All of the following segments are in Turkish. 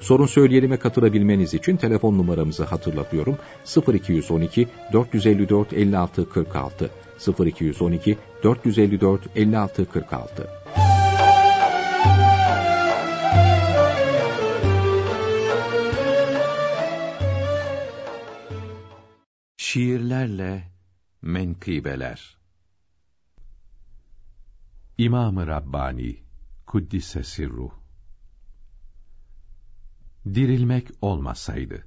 Sorun söyleyelime katılabilmeniz için telefon numaramızı hatırlatıyorum. 0212 454 56 46 0212 454 56 46 Şiirlerle menkıbeler. İmam-ı Rabbani Kuddise Sirruh Dirilmek olmasaydı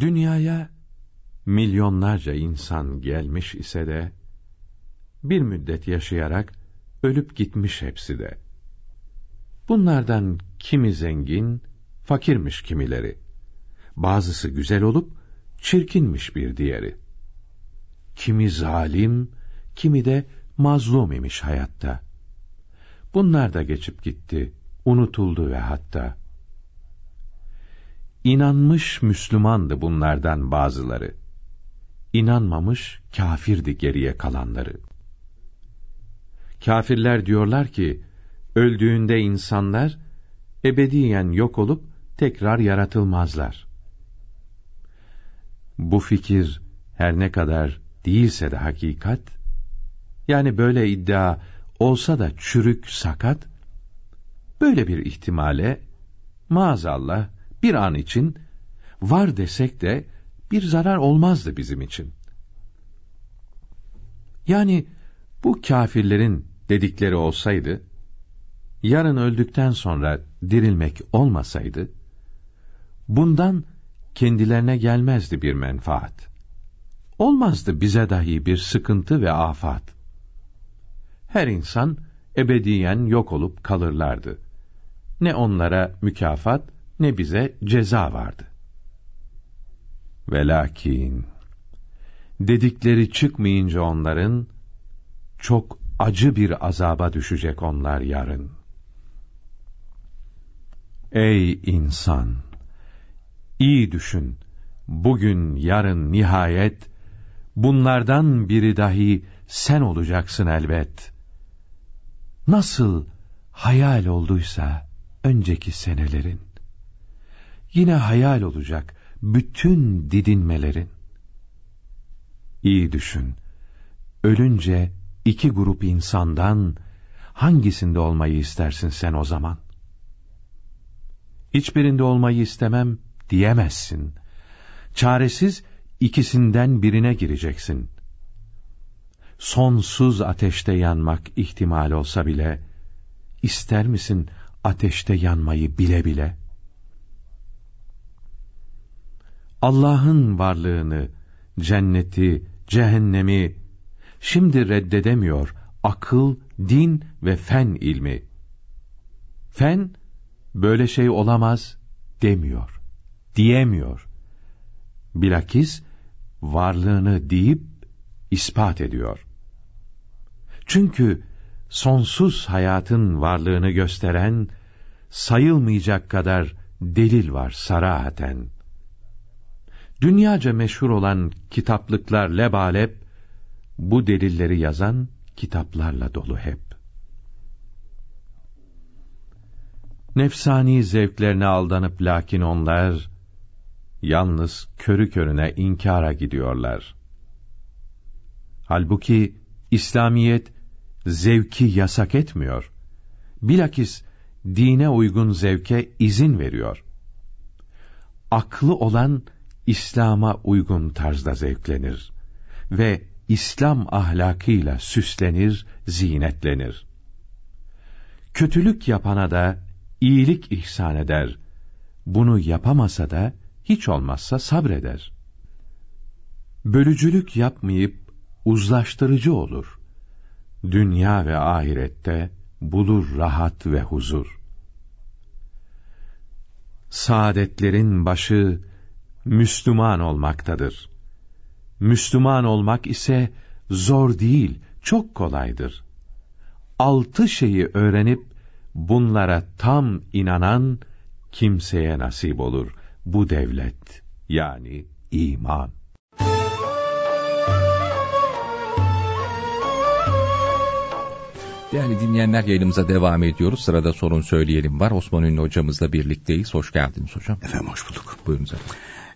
Dünyaya milyonlarca insan gelmiş ise de bir müddet yaşayarak ölüp gitmiş hepsi de. Bunlardan kimi zengin, fakirmiş kimileri. Bazısı güzel olup çirkinmiş bir diğeri. Kimi zalim, kimi de mazlum imiş hayatta. Bunlar da geçip gitti, unutuldu ve hatta. İnanmış Müslümandı bunlardan bazıları. İnanmamış kafirdi geriye kalanları. Kafirler diyorlar ki, öldüğünde insanlar ebediyen yok olup tekrar yaratılmazlar. Bu fikir her ne kadar değilse de hakikat, yani böyle iddia olsa da çürük, sakat, böyle bir ihtimale maazallah bir an için var desek de bir zarar olmazdı bizim için. Yani bu kâfirlerin dedikleri olsaydı, yarın öldükten sonra dirilmek olmasaydı, bundan kendilerine gelmezdi bir menfaat. Olmazdı bize dahi bir sıkıntı ve afat. Her insan ebediyen yok olup kalırlardı. Ne onlara mükafat ne bize ceza vardı. Velakin dedikleri çıkmayınca onların çok acı bir azaba düşecek onlar yarın. Ey insan! iyi düşün. Bugün, yarın nihayet bunlardan biri dahi sen olacaksın elbet. Nasıl hayal olduysa önceki senelerin, yine hayal olacak bütün didinmelerin. İyi düşün, ölünce iki grup insandan hangisinde olmayı istersin sen o zaman? Hiçbirinde olmayı istemem diyemezsin. Çaresiz ikisinden birine gireceksin. Sonsuz ateşte yanmak ihtimal olsa bile, ister misin ateşte yanmayı bile bile? Allah'ın varlığını, cenneti, cehennemi, şimdi reddedemiyor akıl, din ve fen ilmi. Fen, böyle şey olamaz demiyor, diyemiyor. Bilakis, varlığını deyip ispat ediyor. Çünkü sonsuz hayatın varlığını gösteren sayılmayacak kadar delil var sarahaten. Dünyaca meşhur olan kitaplıklar lebalep bu delilleri yazan kitaplarla dolu hep. Nefsani zevklerine aldanıp lakin onlar yalnız körü körüne inkara gidiyorlar. Halbuki İslamiyet zevki yasak etmiyor. Bilakis dine uygun zevke izin veriyor. Aklı olan İslam'a uygun tarzda zevklenir ve İslam ahlakıyla süslenir, zinetlenir. Kötülük yapana da iyilik ihsan eder. Bunu yapamasa da hiç olmazsa sabreder. Bölücülük yapmayıp uzlaştırıcı olur. Dünya ve ahirette bulur rahat ve huzur. Saadetlerin başı Müslüman olmaktadır. Müslüman olmak ise zor değil, çok kolaydır. Altı şeyi öğrenip bunlara tam inanan kimseye nasip olur bu devlet yani iman. Değerli dinleyenler yayınımıza devam ediyoruz. Sırada sorun söyleyelim var. Osman Ünlü hocamızla birlikteyiz. Hoş geldiniz hocam. Efendim hoş bulduk. Buyurun efendim.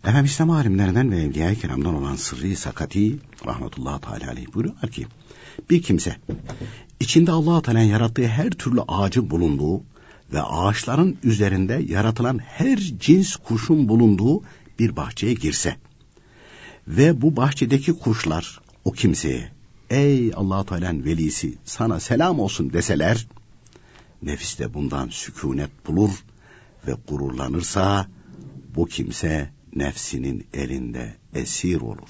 Efendim İslam alimlerinden ve Evliya-i Kiram'dan olan Sırrı Sakati rahmetullahi teala aleyh buyuruyorlar ki bir kimse içinde allah Teala'nın yarattığı her türlü ağacın bulunduğu ve ağaçların üzerinde yaratılan her cins kuşun bulunduğu bir bahçeye girse ve bu bahçedeki kuşlar o kimseye ey allah Teala'nın velisi sana selam olsun deseler nefis de bundan sükunet bulur ve gururlanırsa bu kimse nefsinin elinde esir olur.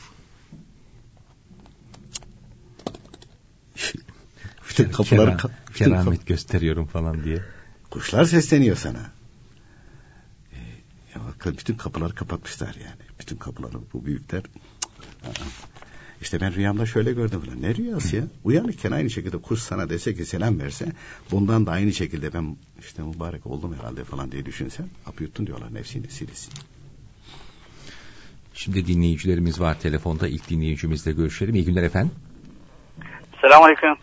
bütün kapıları Kera, bütün keramet kap gösteriyorum falan diye. Kuşlar sesleniyor sana. Ee, ya bütün kapıları kapatmışlar yani. Bütün kapıları bu büyükler. İşte ben rüyamda şöyle gördüm falan. Ne rüyası ya? Uyanıkken aynı şekilde kuş sana dese ki selam verse bundan da aynı şekilde ben işte mübarek oldum herhalde falan diye düşünsen apı yuttun diyorlar nefsini silisin. Şimdi dinleyicilerimiz var telefonda. İlk dinleyicimizle görüşelim. İyi günler efendim. Selamun Aleyküm.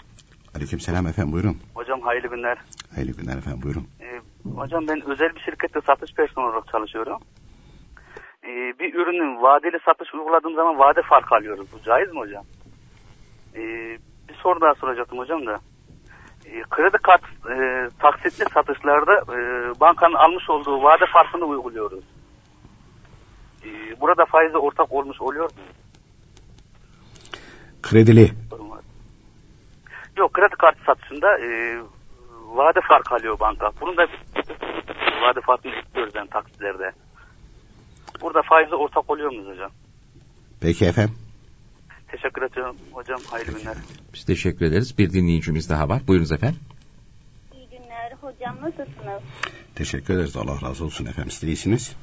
Aleyküm selam efendim buyurun. Hocam hayırlı günler. Hayırlı günler efendim buyurun. Ee, hocam ben özel bir şirkette satış personeli olarak çalışıyorum. Ee, bir ürünün vadeli satış uyguladığım zaman vade farkı alıyoruz. Bu caiz mi hocam? Ee, bir soru daha soracaktım hocam da. Ee, kredi kart e, taksitli satışlarda e, bankanın almış olduğu vade farkını uyguluyoruz. Ee, burada faize ortak olmuş oluyor mu? Kredili. Yok kredi kartı satışında e, vade farkı alıyor banka. Bunun da vade farkını istiyoruz yani taksitlerde. Burada faize ortak oluyor muyuz hocam? Peki efendim. Teşekkür ederim hocam. Hayırlı günler. Biz teşekkür ederiz. Bir dinleyicimiz daha var. Buyurunuz efendim. İyi günler hocam. Nasılsınız? Teşekkür ederiz. Allah razı olsun efendim. Siz iyisiniz.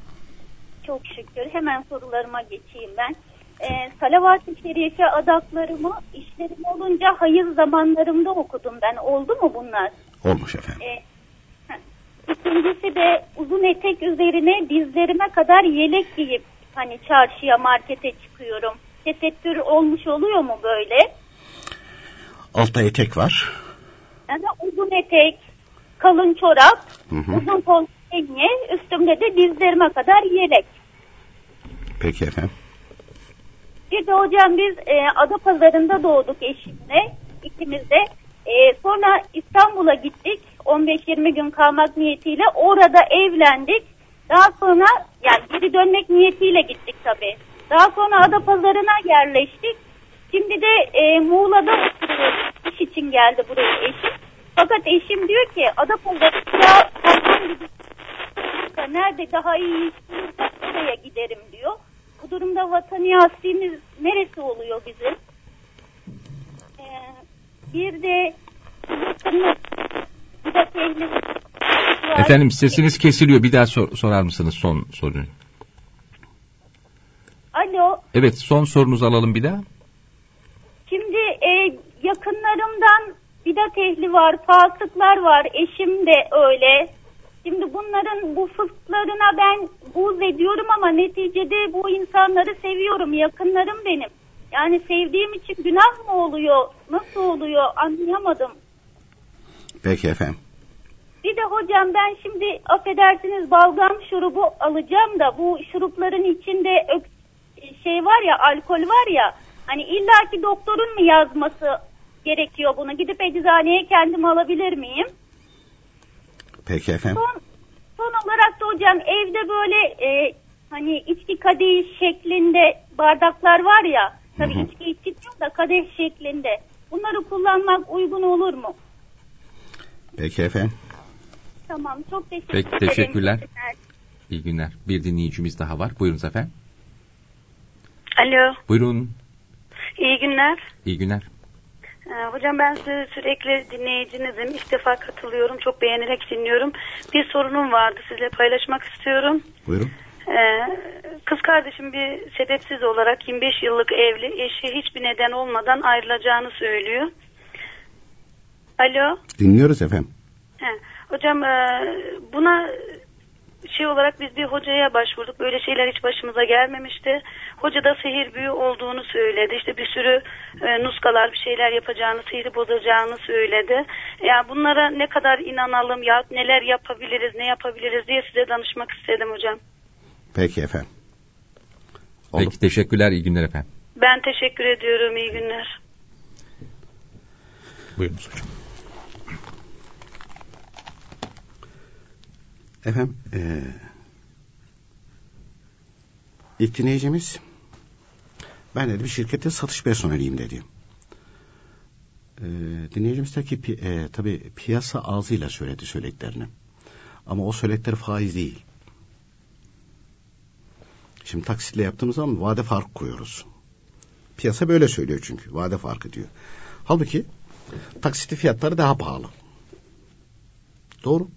Çok şükür. Hemen sorularıma geçeyim ben. Ee, Salavat-ı Şerife adaklarımı işlerim olunca hayır zamanlarımda okudum ben. Oldu mu bunlar? Olmuş efendim. Ee, İkincisi de uzun etek üzerine dizlerime kadar yelek giyip hani çarşıya markete çıkıyorum. Tesettür olmuş oluyor mu böyle? Altta etek var. Yani uzun etek, kalın çorap, hı hı. uzun kol penye, üstümde de dizlerime kadar yelek. Peki efendim. Bir de hocam biz e, Ada Pazarında doğduk eşimle. ikimiz de. E, sonra İstanbul'a gittik. 15-20 gün kalmak niyetiyle. Orada evlendik. Daha sonra yani geri dönmek niyetiyle gittik tabii. Daha sonra Ada Pazarına yerleştik. Şimdi de e, Muğla'da oturuyoruz. İş için geldi buraya eşim. Fakat eşim diyor ki Ada Pazarı'na nerede daha iyi iş bulursak oraya giderim diyor. Bu durumda vatani aslimiz neresi oluyor bizim? Ee, bir de bir de tehlikeli Efendim sesiniz kesiliyor. Bir daha sor, sorar mısınız son soruyu? Alo. Evet son sorunuzu alalım bir daha. Şimdi e, yakınlarımdan bidat ehli var, fasıklar var, eşim de öyle. Şimdi bunların bu fısklarına ben buz ediyorum ama neticede bu insanları seviyorum. Yakınlarım benim. Yani sevdiğim için günah mı oluyor? Nasıl oluyor? Anlayamadım. Peki efendim. Bir de hocam ben şimdi affedersiniz balgam şurubu alacağım da bu şurupların içinde şey var ya alkol var ya hani illaki doktorun mu yazması gerekiyor bunu gidip eczaneye kendim alabilir miyim? Peki efendim. Son, son olarak da hocam evde böyle e, hani içki kadehi şeklinde bardaklar var ya. Tabii hı hı. içki içilmiyor da kadeh şeklinde. Bunları kullanmak uygun olur mu? Peki efendim. Tamam çok teşekkür Peki, ederim. Teşekkürler. İyi günler. Bir dinleyicimiz daha var. Buyurun efendim. Alo. Buyurun. İyi günler. İyi günler. Ee, hocam ben size sürekli dinleyicinizim. İlk defa katılıyorum. Çok beğenerek dinliyorum. Bir sorunum vardı. Sizle paylaşmak istiyorum. Buyurun. Ee, kız kardeşim bir sebepsiz olarak 25 yıllık evli. Eşi hiçbir neden olmadan ayrılacağını söylüyor. Alo. Dinliyoruz efendim. He. Hocam e, buna şey olarak biz bir hocaya başvurduk. Böyle şeyler hiç başımıza gelmemişti. Hoca da sihir büyü olduğunu söyledi. İşte bir sürü e, nuskalar bir şeyler yapacağını, sihri bozacağını söyledi. Yani bunlara ne kadar inanalım ya neler yapabiliriz, ne yapabiliriz diye size danışmak istedim hocam. Peki efendim. Oldu. Peki teşekkürler, iyi günler efendim. Ben teşekkür ediyorum. İyi günler. Buyurunuz hocam. Efendim, e, ilk dinleyicimiz ben dedi bir şirkette satış personeliyim dedi. E, dinleyicimiz de ki e, tabi piyasa ağzıyla söyledi söylediklerini. Ama o söyledikleri faiz değil. Şimdi taksitle yaptığımız zaman vade farkı koyuyoruz. Piyasa böyle söylüyor çünkü. Vade farkı diyor. Halbuki taksitli fiyatları daha pahalı. Doğru.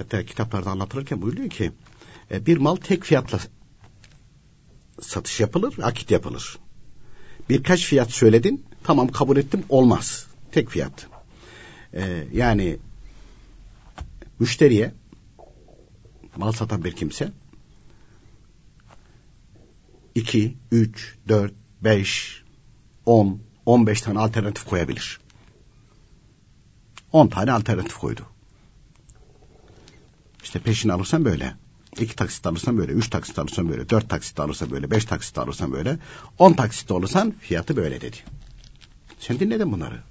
Hatta kitaplarda anlatılırken buyuruyor ki e, bir mal tek fiyatla satış yapılır, akit yapılır. Birkaç fiyat söyledin, tamam kabul ettim, olmaz. Tek fiyat. E, yani müşteriye mal satan bir kimse 2, 3, 4, 5, 10, 15 tane alternatif koyabilir. 10 tane alternatif koydu. İşte peşini alırsan böyle. iki taksit alırsan böyle, üç taksit alırsan böyle, dört taksit alırsan böyle, beş taksit alırsan böyle, on taksit alırsan fiyatı böyle dedi. Sen dinledin bunları.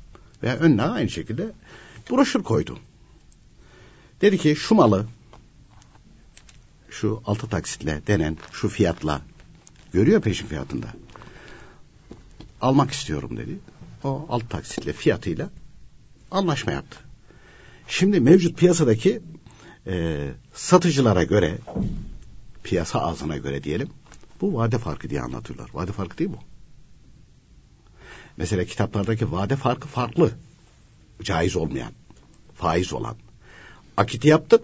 Veya önüne aynı şekilde broşür koydu. Dedi ki şu malı şu altı taksitle denen şu fiyatla görüyor peşin fiyatında. Almak istiyorum dedi. O altı taksitle fiyatıyla anlaşma yaptı. Şimdi mevcut piyasadaki e, satıcılara göre piyasa ağzına göre diyelim bu vade farkı diye anlatıyorlar. Vade farkı değil bu. Mesela kitaplardaki vade farkı farklı. Caiz olmayan, faiz olan. Akiti yaptın.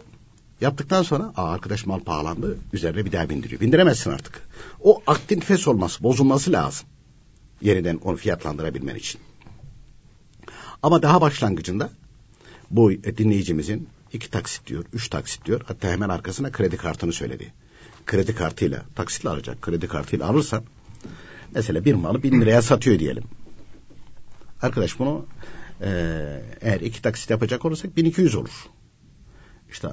Yaptıktan sonra Aa, arkadaş mal pahalandı. Üzerine bir daha bindiriyor. Bindiremezsin artık. O aktin fes olması, bozulması lazım. Yeniden onu fiyatlandırabilmen için. Ama daha başlangıcında bu dinleyicimizin iki taksit diyor, üç taksit diyor. Hatta hemen arkasına kredi kartını söyledi. Kredi kartıyla, taksitle alacak. Kredi kartıyla alırsan mesela bir malı bin liraya satıyor diyelim. Arkadaş bunu e, eğer iki taksit yapacak olursak 1200 olur. İşte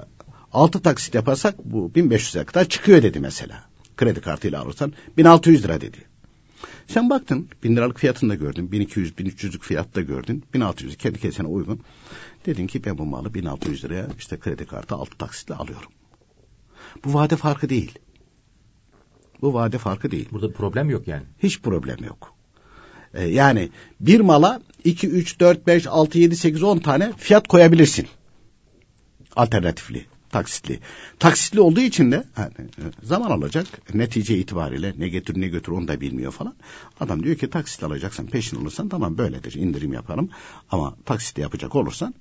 altı taksit yaparsak bu 1500'e kadar çıkıyor dedi mesela. Kredi kartıyla alırsan 1600 lira dedi. Sen baktın bin liralık fiyatını da gördün. 1200, 1300'lük fiyat da gördün. 1600 kendi kesene uygun. Dedin ki ben bu malı 1600 liraya işte kredi kartı altı taksitle alıyorum. Bu vade farkı değil. Bu vade farkı değil. Burada problem yok yani. Hiç problem yok. Ee, yani bir mala 2, 3, 4, 5, 6, 7, 8, 10 tane fiyat koyabilirsin. Alternatifli, taksitli. Taksitli olduğu için de yani, zaman alacak. Netice itibariyle ne getir ne götür onu da bilmiyor falan. Adam diyor ki taksit alacaksan peşin olursan tamam böyledir indirim yaparım. Ama taksit yapacak olursan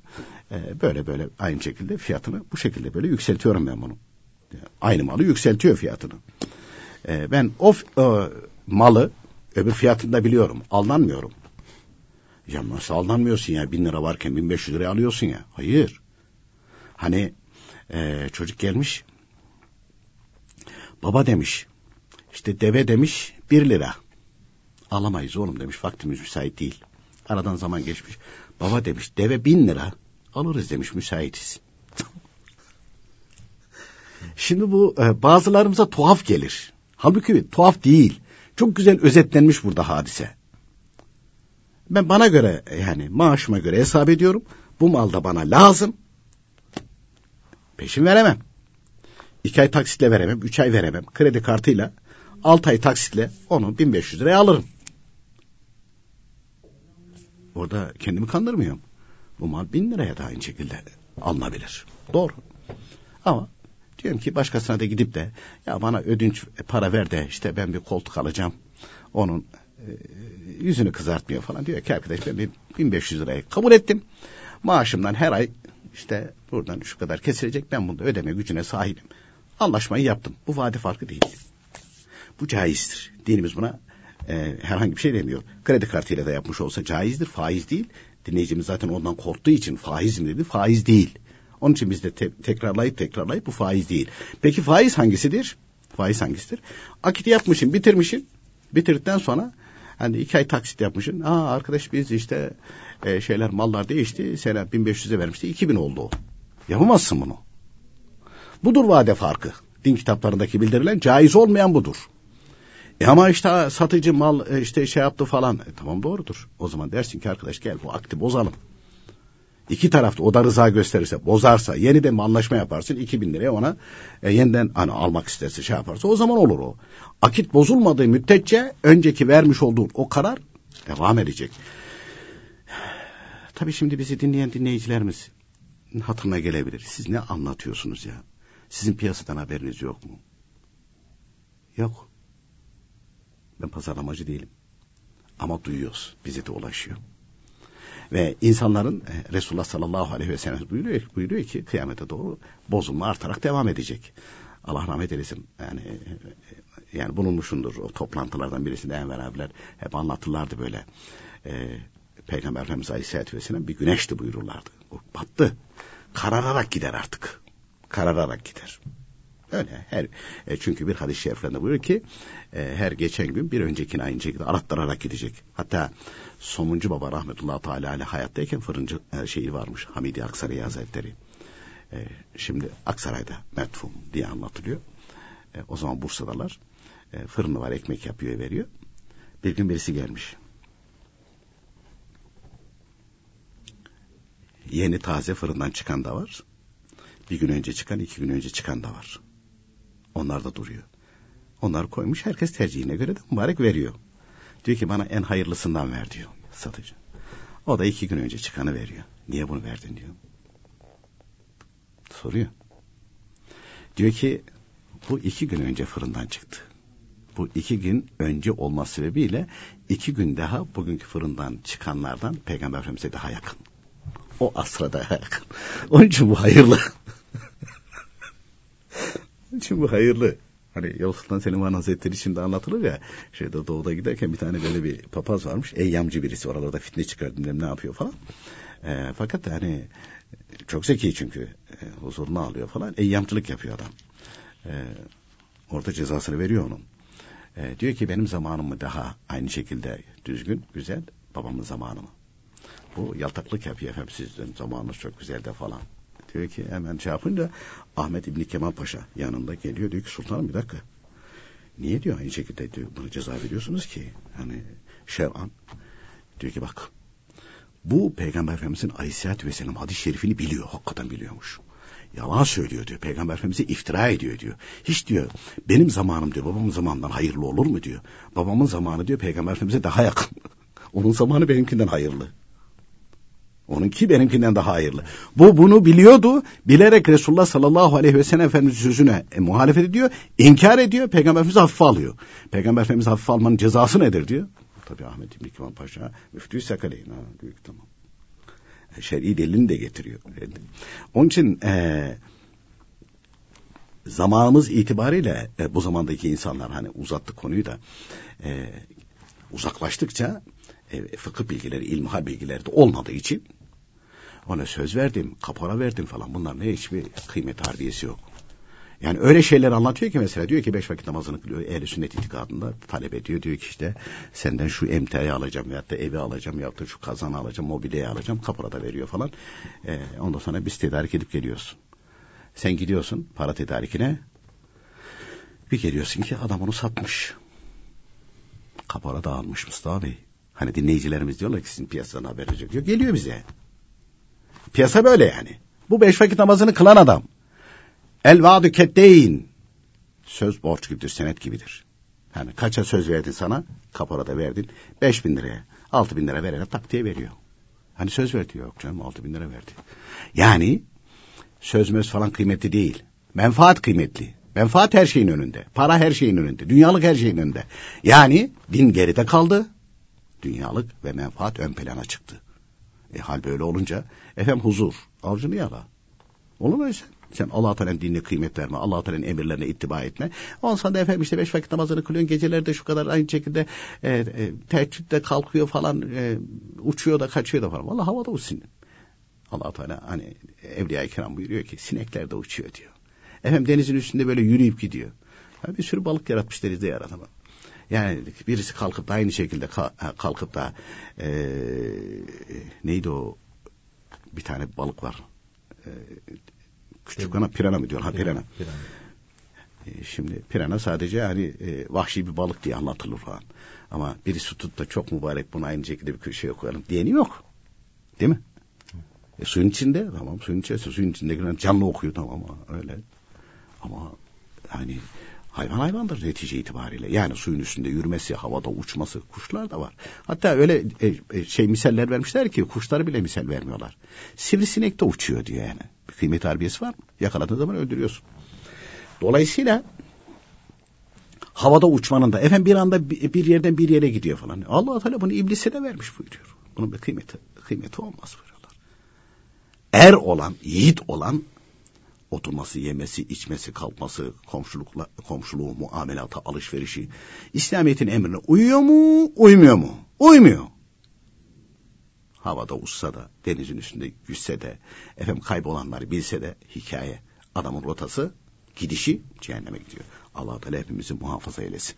e, böyle böyle aynı şekilde fiyatını bu şekilde böyle yükseltiyorum ben bunu. Aynı malı yükseltiyor fiyatını. E, ben o e, malı öbür fiyatını da biliyorum. Aldanmıyorum. Ya nasıl aldanmıyorsun ya? Bin lira varken bin beş yüz liraya alıyorsun ya. Hayır. Hani e, çocuk gelmiş. Baba demiş. İşte deve demiş bir lira. Alamayız oğlum demiş. Vaktimiz müsait değil. Aradan zaman geçmiş. Baba demiş deve bin lira. Alırız demiş müsaitiz. Şimdi bu e, bazılarımıza tuhaf gelir. Halbuki tuhaf değil. Çok güzel özetlenmiş burada hadise. Ben bana göre yani maaşıma göre hesap ediyorum. Bu mal da bana lazım. Peşin veremem. İki ay taksitle veremem, üç ay veremem. Kredi kartıyla altı ay taksitle onu 1500 liraya alırım. Orada kendimi kandırmıyorum. Bu mal bin liraya da aynı şekilde alınabilir. Doğru. Ama diyorum ki başkasına da gidip de ya bana ödünç para ver de işte ben bir koltuk alacağım. Onun yüzünü kızartmıyor falan diyor ki arkadaş ben 1500 lirayı kabul ettim. Maaşımdan her ay işte buradan şu kadar kesilecek ben bunu ödeme gücüne sahibim. Anlaşmayı yaptım. Bu vade farkı değil. Bu caizdir. Dinimiz buna e, herhangi bir şey demiyor. Kredi kartıyla da yapmış olsa caizdir, faiz değil. Dinleyicimiz zaten ondan korktuğu için faiz mi dedi? Faiz değil. Onun için biz de te- tekrarlayıp tekrarlayıp bu faiz değil. Peki faiz hangisidir? Faiz hangisidir? Akit yapmışım, bitirmişim. Bitirdikten sonra hani iki ay taksit yapmışsın. Aa arkadaş biz işte e, şeyler mallar değişti. Sene 1500'e vermişti. 2000 oldu. Yapamazsın bunu. Budur vade farkı. Din kitaplarındaki bildirilen caiz olmayan budur. E ama işte satıcı mal e, işte şey yaptı falan. E, tamam doğrudur. O zaman dersin ki arkadaş gel bu akti bozalım. İki tarafta o da rıza gösterirse, bozarsa, yeniden bir anlaşma yaparsın, 2000 liraya ona e, yeniden hani, almak isterse şey yaparsa o zaman olur o. Akit bozulmadığı müddetçe önceki vermiş olduğun o karar devam edecek. Tabii şimdi bizi dinleyen dinleyicilerimiz hatırına gelebilir. Siz ne anlatıyorsunuz ya? Sizin piyasadan haberiniz yok mu? Yok. Ben pazarlamacı değilim. Ama duyuyoruz. Bize de ulaşıyor. Ve insanların e, Resulullah sallallahu aleyhi ve sellem buyuruyor, buyuruyor ki kıyamete doğru bozulma artarak devam edecek. Allah rahmet eylesin. Yani e, yani bulunmuşundur o toplantılardan birisinde Enver abiler hep anlatırlardı böyle. E, Peygamber Efendimiz Aleyhisselatü Vesselam bir güneşti buyururlardı. O battı. Karararak gider artık. Karararak gider. Öyle her e, çünkü bir hadis-i şeriflerinde buyuruyor ki e, her geçen gün bir öncekini aynı şekilde arattırarak gidecek. Hatta Somuncu Baba rahmetullahi teala hayattayken fırıncı e, şeyi varmış Hamidi Aksaray Hazretleri. E, şimdi Aksaray'da metfum diye anlatılıyor. E, o zaman Bursa'dalar. E, fırını var ekmek yapıyor veriyor. Bir gün birisi gelmiş. Yeni taze fırından çıkan da var. Bir gün önce çıkan, iki gün önce çıkan da var. Onlar da duruyor. Onlar koymuş, herkes tercihine göre de mübarek veriyor. Diyor ki bana en hayırlısından ver diyor satıcı. O da iki gün önce çıkanı veriyor. Niye bunu verdin diyor. Soruyor. Diyor ki bu iki gün önce fırından çıktı. Bu iki gün önce olma sebebiyle iki gün daha bugünkü fırından çıkanlardan Peygamber Efendimiz'e daha yakın. O asra daha yakın. Onun için bu hayırlı. İçin bu hayırlı. Hani Yavuz Selim Hazretleri şimdi anlatılır ya şeyde doğuda giderken bir tane böyle bir papaz varmış. Eyyamcı birisi oralarda fitne çıkardı ne yapıyor falan. E, fakat hani çok zeki çünkü e, huzurunu alıyor falan. Eyyamcılık yapıyor adam. E, orada cezasını veriyor onun. E, diyor ki benim zamanım mı daha aynı şekilde düzgün, güzel, babamın zamanı mı? Bu yaltaklık yapıyor efendim sizin zamanınız çok güzel de falan. Diyor ki hemen şey yapınca Ahmet İbni Kemal Paşa yanında geliyor diyor ki sultanım bir dakika. Niye diyor aynı şekilde diyor bunu ceza veriyorsunuz ki? Hani şer'an diyor ki bak bu Peygamber Efendimizin Aleyhisselatü Vesselam hadis-i şerifini biliyor. Hakikaten biliyormuş. Yalan söylüyor diyor. Peygamber Efendimiz'e iftira ediyor diyor. Hiç diyor benim zamanım diyor babamın zamanından hayırlı olur mu diyor. Babamın zamanı diyor Peygamber Efendimiz'e daha yakın. Onun zamanı benimkinden hayırlı. Onunki benimkinden daha hayırlı. Bu bunu biliyordu. Bilerek Resulullah sallallahu aleyhi ve sellem Efendimiz sözüne e, muhalefet ediyor. inkar ediyor. Peygamber Efendimiz hafife alıyor. Peygamber Efendimiz hafife almanın cezası nedir diyor. Tabi Ahmet İbni Kemal Paşa müftü sakaleyin. Ha, ki tamam. E, şer'i delilini de getiriyor. Onun için e, zamanımız itibariyle e, bu zamandaki insanlar hani uzattık konuyu da e, uzaklaştıkça e, fıkıh bilgileri, ilmihal bilgileri de olmadığı için ona söz verdim, kapora verdim falan bunlar ne hiçbir kıymet harbiyesi yok. Yani öyle şeyler anlatıyor ki mesela diyor ki beş vakit namazını kılıyor. Ehl-i sünnet itikadında talep ediyor. Diyor ki işte senden şu emtiayı alacağım veyahut da evi alacağım veyahut da şu kazanı alacağım, mobilyayı alacağım. Kapora da veriyor falan. Ee, ondan sonra biz tedarik edip geliyorsun. Sen gidiyorsun para tedarikine. Bir geliyorsun ki adam onu satmış. Kapora dağılmış Mustafa Bey. Hani dinleyicilerimiz diyorlar ki sizin piyasadan haberiniz yok. Geliyor bize. Piyasa böyle yani. Bu beş vakit namazını kılan adam. El vaadu ketteyn. Söz borç gibidir, senet gibidir. Yani kaça söz verdin sana? Kaporada verdin. Beş bin liraya. Altı bin lira verene tak diye veriyor. Hani söz verdi yok canım altı bin lira verdi. Yani söz möz falan kıymetli değil. Menfaat kıymetli. Menfaat her şeyin önünde. Para her şeyin önünde. Dünyalık her şeyin önünde. Yani din geride kaldı. Dünyalık ve menfaat ön plana çıktı. E hal böyle olunca efendim huzur. Avcını yala. Olur mu sen? Sen Allah Teala'nın dinine kıymet verme. Allah Teala'nın emirlerine ittiba etme. Sonra da efendim işte beş vakit namazını kılıyorsun. Gecelerde şu kadar aynı şekilde e, e, teheccüde kalkıyor falan. E, uçuyor da kaçıyor da falan. Vallahi havada uçsun. Allah Teala hani Evliya-i Kiram buyuruyor ki sinekler de uçuyor diyor. Efendim denizin üstünde böyle yürüyüp gidiyor. Ya bir sürü balık yaratmış denizde yaratamam. Yani birisi kalkıp da aynı şekilde kalkıp da e, neydi o bir tane balık var. E, küçük ana pirana mı diyor? Ha pirana. pirana. E, şimdi pirana sadece hani e, vahşi bir balık diye anlatılır falan. Ama birisi tutup da çok mübarek bunu aynı şekilde bir köşeye koyalım diyeni yok. Değil mi? E, suyun içinde tamam suyun içerisinde suyun içinde canlı okuyor tamam öyle. Ama hani hayvan hayvandır netice itibariyle. Yani suyun üstünde yürümesi, havada uçması, kuşlar da var. Hatta öyle e, e, şey misaller vermişler ki kuşları bile misal vermiyorlar. Sivrisinek de uçuyor diyor yani. Bir kıymet harbiyesi var mı? Yakaladığın zaman öldürüyorsun. Dolayısıyla havada uçmanın da efendim bir anda bir yerden bir yere gidiyor falan. Allah Teala bunu iblise de vermiş buyuruyor. Bunun bir kıymeti kıymeti olmaz buyuruyorlar. Er olan, yiğit olan oturması, yemesi, içmesi, kalkması, komşulukla, komşuluğu, muamelata, alışverişi, İslamiyet'in emrine uyuyor mu, uymuyor mu? Uymuyor. Havada uçsa da, denizin üstünde yüzse de, efendim kaybolanları bilse de hikaye. Adamın rotası, gidişi cehenneme gidiyor. Allah Teala hepimizi muhafaza eylesin.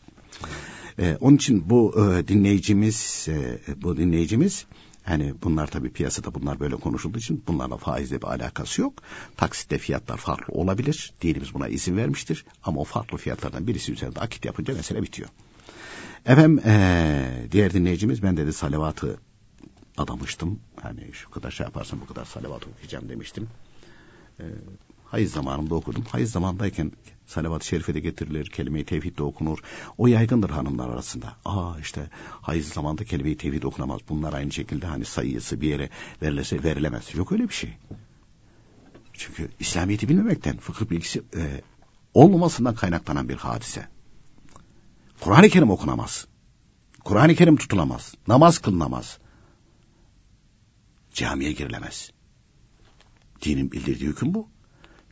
Ee, onun için bu e, dinleyicimiz, e, bu dinleyicimiz Hani bunlar tabii piyasada bunlar böyle konuşulduğu için bunlarla faizle bir alakası yok. Taksitte fiyatlar farklı olabilir. Dinimiz buna izin vermiştir. Ama o farklı fiyatlardan birisi üzerinde akit yapınca mesele bitiyor. Efendim ee, diğer dinleyicimiz ben dedi salavatı adamıştım. Hani şu kadar şey yaparsam bu kadar salavat okuyacağım demiştim. E, hayız zamanında okudum. Hayız zamandayken salavat-ı şerife de getirilir, kelime-i tevhid de okunur. O yaygındır hanımlar arasında. Aa işte hayız zamanda kelime-i tevhid okunamaz. Bunlar aynı şekilde hani sayısı bir yere verilese verilemez. Yok öyle bir şey. Çünkü İslamiyet'i bilmemekten, fıkıh bilgisi e, olmamasından kaynaklanan bir hadise. Kur'an-ı Kerim okunamaz. Kur'an-ı Kerim tutulamaz. Namaz kılınamaz. Camiye girilemez. Dinin bildirdiği hüküm bu.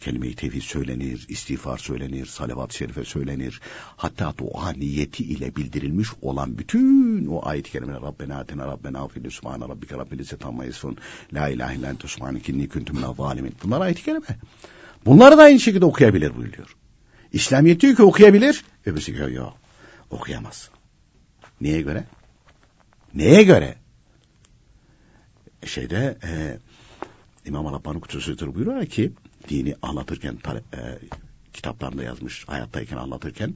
Kelime-i tevhid söylenir, istiğfar söylenir, salavat-ı şerife söylenir. Hatta dua niyeti ile bildirilmiş olan bütün o ayet-i kerimeler Rabbena atena Rabbena afili subhane rabbike rabbil izzet amma yasifun la ilahe illa ente subhaneke inni kuntu minel zalimin. Bunlar ayet-i kerime. Bunları da aynı şekilde okuyabilir buyuruyor. İslamiyet diyor ki okuyabilir. Öbürsü diyor yok. Okuyamaz. Neye göre? Neye göre? Şeyde e, İmam Rabbani Kutusu'dur buyuruyor ki dini anlatırken e, kitaplarında yazmış hayattayken anlatırken